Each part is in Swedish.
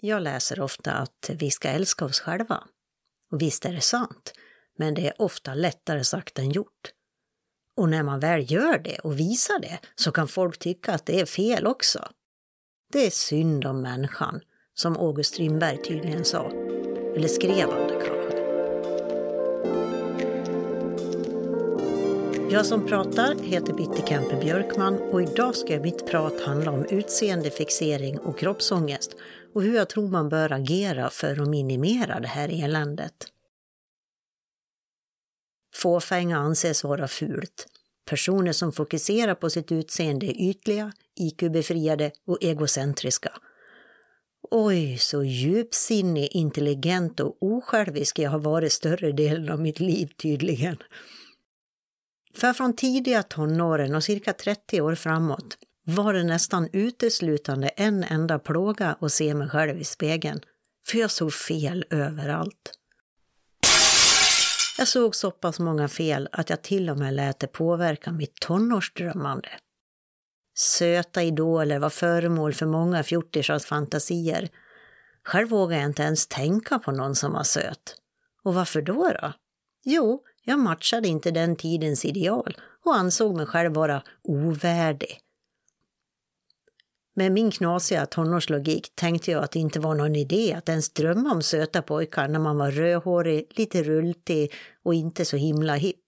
Jag läser ofta att vi ska älska oss själva. Och visst är det sant, men det är ofta lättare sagt än gjort. Och när man väl gör det och visar det så kan folk tycka att det är fel också. Det är synd om människan, som August Strindberg tydligen sa. Eller skrev han det kanske? Jag som pratar heter Bitte Kempe Björkman och idag ska mitt prat handla om utseendefixering och kroppsångest och hur jag tror man bör agera för att minimera det här eländet. Fåfänga anses vara fult. Personer som fokuserar på sitt utseende är ytliga, IQ-befriade och egocentriska. Oj, så djupsinnig, intelligent och osjälvisk jag har varit större delen av mitt liv tydligen. För från tidiga tonåren och cirka 30 år framåt var det nästan uteslutande en enda plåga att se mig själv i spegeln. För jag såg fel överallt. Jag såg så pass många fel att jag till och med lät det påverka mitt tonårsdrömmande. Söta idoler var föremål för många fjortisars fantasier. Själv vågade jag inte ens tänka på någon som var söt. Och varför då då? Jo, jag matchade inte den tidens ideal och ansåg mig själv vara ovärdig. Med min knasiga tonårslogik tänkte jag att det inte var någon idé att ens drömma om söta pojkar när man var rödhårig, lite rultig och inte så himla hipp.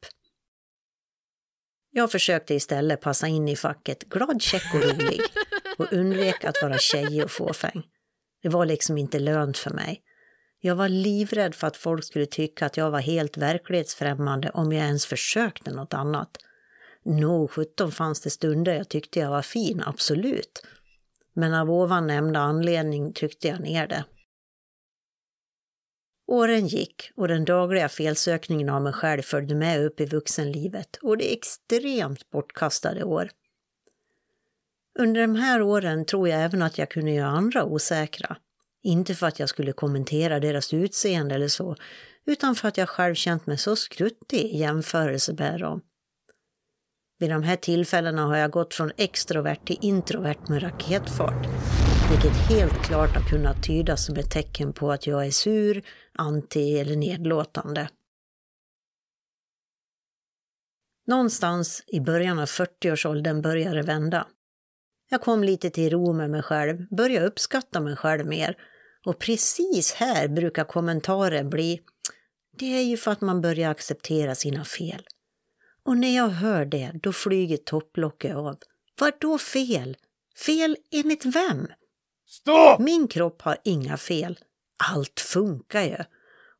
Jag försökte istället passa in i facket glad, käck och rolig och undvek att vara tjejig och fåfäng. Det var liksom inte lönt för mig. Jag var livrädd för att folk skulle tycka att jag var helt verklighetsfrämmande om jag ens försökte något annat. Nog sjutton fanns det stunder jag tyckte jag var fin, absolut. Men av ovan nämnda anledning tryckte jag ner det. Åren gick och den dagliga felsökningen av mig själv följde med upp i vuxenlivet och det är extremt bortkastade år. Under de här åren tror jag även att jag kunde göra andra osäkra. Inte för att jag skulle kommentera deras utseende eller så, utan för att jag själv känt mig så skruttig i jämförelse med dem. Vid de här tillfällena har jag gått från extrovert till introvert med raketfart, vilket helt klart har kunnat tydas som ett tecken på att jag är sur, anti eller nedlåtande. Någonstans i början av 40-årsåldern började det vända. Jag kom lite till ro med mig själv, började uppskatta mig själv mer och precis här brukar kommentaren bli det är ju för att man börjar acceptera sina fel. Och när jag hör det, då flyger topplocket av. Vad då fel? Fel enligt vem? Stopp! Min kropp har inga fel. Allt funkar ju.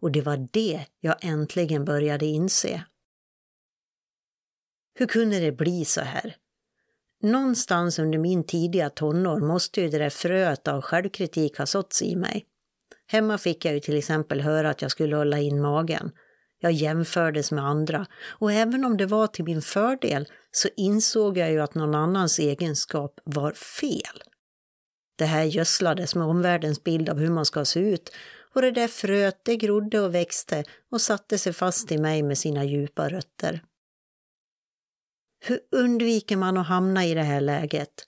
Och det var det jag äntligen började inse. Hur kunde det bli så här? Någonstans under min tidiga tonår måste ju det där fröet av självkritik ha såtts i mig. Hemma fick jag ju till exempel höra att jag skulle hålla in magen. Jag jämfördes med andra och även om det var till min fördel så insåg jag ju att någon annans egenskap var fel. Det här gödslades med omvärldens bild av hur man ska se ut och det där fröet det grodde och växte och satte sig fast i mig med sina djupa rötter. Hur undviker man att hamna i det här läget?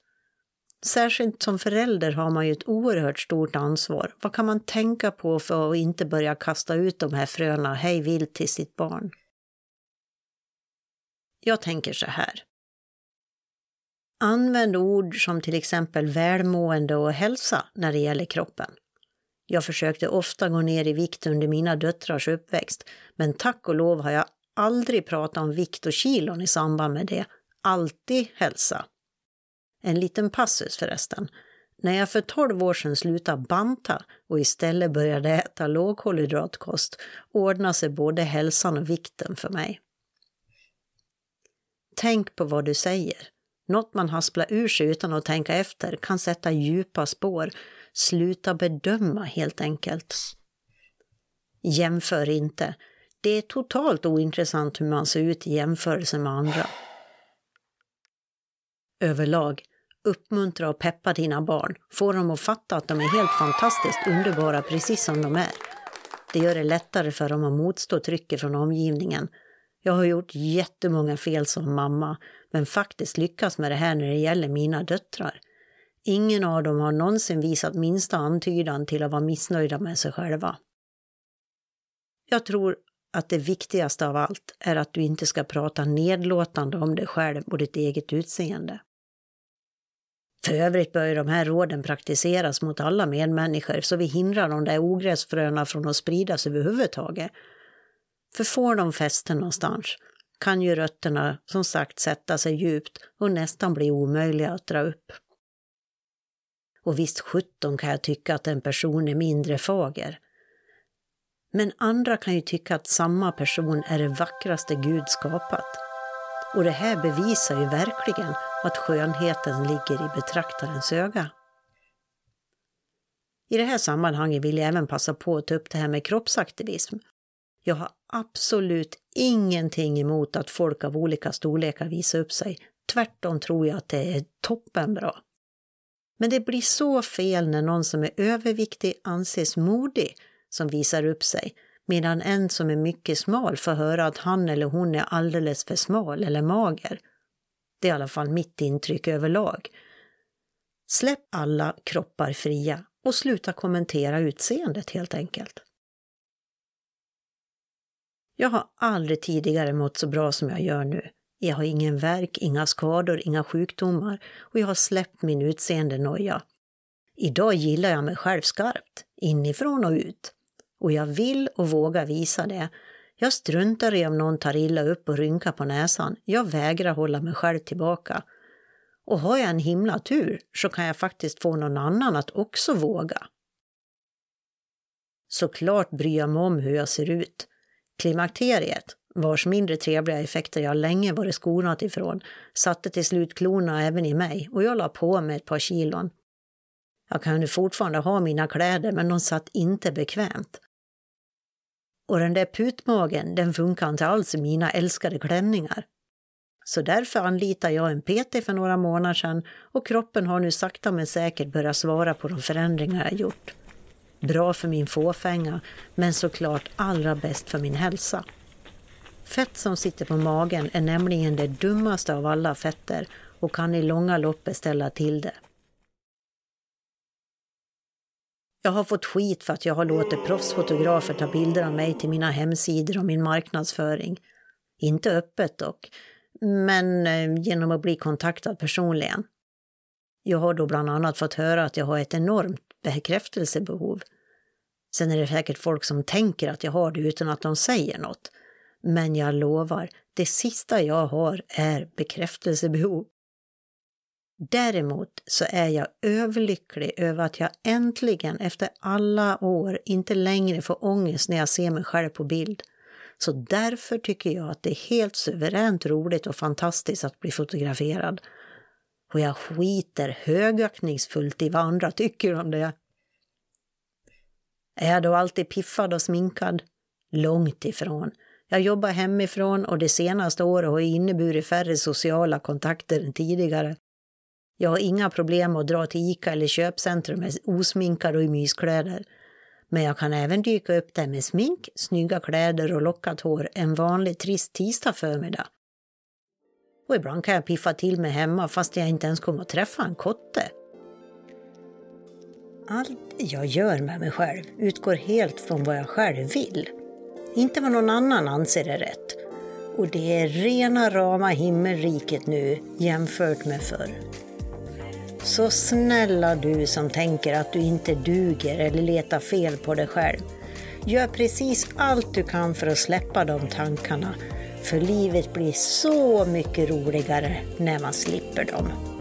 Särskilt som förälder har man ju ett oerhört stort ansvar. Vad kan man tänka på för att inte börja kasta ut de här fröna hej vilt till sitt barn? Jag tänker så här. Använd ord som till exempel välmående och hälsa när det gäller kroppen. Jag försökte ofta gå ner i vikt under mina döttrars uppväxt, men tack och lov har jag aldrig prata om vikt och kilon i samband med det. Alltid hälsa. En liten passus förresten. När jag för 12 år sedan slutade banta och istället började äta lågkolhydratkost ordnade sig både hälsan och vikten för mig. Tänk på vad du säger. Något man hasplar ur sig utan att tänka efter kan sätta djupa spår. Sluta bedöma helt enkelt. Jämför inte. Det är totalt ointressant hur man ser ut i jämförelse med andra. Överlag, uppmuntra och peppa dina barn. Få dem att fatta att de är helt fantastiskt underbara precis som de är. Det gör det lättare för dem att motstå trycket från omgivningen. Jag har gjort jättemånga fel som mamma, men faktiskt lyckats med det här när det gäller mina döttrar. Ingen av dem har någonsin visat minsta antydan till att vara missnöjda med sig själva. Jag tror att det viktigaste av allt är att du inte ska prata nedlåtande om dig själv och ditt eget utseende. För övrigt bör ju de här råden praktiseras mot alla medmänniskor så vi hindrar de där ogräsfröna från att spridas överhuvudtaget. För får de fäste någonstans kan ju rötterna som sagt sätta sig djupt och nästan bli omöjliga att dra upp. Och visst sjutton kan jag tycka att en person är mindre fager. Men andra kan ju tycka att samma person är det vackraste Gud skapat. Och det här bevisar ju verkligen att skönheten ligger i betraktarens öga. I det här sammanhanget vill jag även passa på att ta upp det här med kroppsaktivism. Jag har absolut ingenting emot att folk av olika storlekar visar upp sig. Tvärtom tror jag att det är toppenbra. Men det blir så fel när någon som är överviktig anses modig som visar upp sig, medan en som är mycket smal får höra att han eller hon är alldeles för smal eller mager. Det är i alla fall mitt intryck överlag. Släpp alla kroppar fria och sluta kommentera utseendet helt enkelt. Jag har aldrig tidigare mått så bra som jag gör nu. Jag har ingen värk, inga skador, inga sjukdomar och jag har släppt min utseendenoja. Idag gillar jag mig själv skarpt, inifrån och ut. Och jag vill och vågar visa det. Jag struntar i om någon tar illa upp och rynkar på näsan. Jag vägrar hålla mig själv tillbaka. Och har jag en himla tur så kan jag faktiskt få någon annan att också våga. Såklart bryr jag mig om hur jag ser ut. Klimakteriet, vars mindre trevliga effekter jag länge varit skonad ifrån, satte till slut klorna även i mig och jag la på mig ett par kilon. Jag kunde fortfarande ha mina kläder men de satt inte bekvämt. Och den där putmagen, den funkar inte alls i mina älskade klänningar. Så därför anlitade jag en PT för några månader sedan och kroppen har nu sakta men säkert börjat svara på de förändringar jag gjort. Bra för min fåfänga, men såklart allra bäst för min hälsa. Fett som sitter på magen är nämligen det dummaste av alla fetter och kan i långa loppet ställa till det. Jag har fått skit för att jag har låtit proffsfotografer ta bilder av mig till mina hemsidor och min marknadsföring. Inte öppet dock, men eh, genom att bli kontaktad personligen. Jag har då bland annat fått höra att jag har ett enormt bekräftelsebehov. Sen är det säkert folk som tänker att jag har det utan att de säger något. Men jag lovar, det sista jag har är bekräftelsebehov. Däremot så är jag överlycklig över att jag äntligen efter alla år inte längre får ångest när jag ser mig själv på bild. Så därför tycker jag att det är helt suveränt roligt och fantastiskt att bli fotograferad. Och jag skiter högaktningsfullt i vad andra tycker om det. Är jag då alltid piffad och sminkad? Långt ifrån. Jag jobbar hemifrån och det senaste året har inneburit färre sociala kontakter än tidigare. Jag har inga problem att dra till Ica eller köpcentrum med osminkad och i myskläder. Men jag kan även dyka upp där med smink, snygga kläder och lockat hår en vanlig trist tisdag förmiddag. Och ibland kan jag piffa till mig hemma fast jag inte ens kommer att träffa en kotte. Allt jag gör med mig själv utgår helt från vad jag själv vill. Inte vad någon annan anser är rätt. Och det är rena rama himmelriket nu jämfört med förr. Så snälla du som tänker att du inte duger eller letar fel på dig själv. Gör precis allt du kan för att släppa de tankarna. För livet blir så mycket roligare när man slipper dem.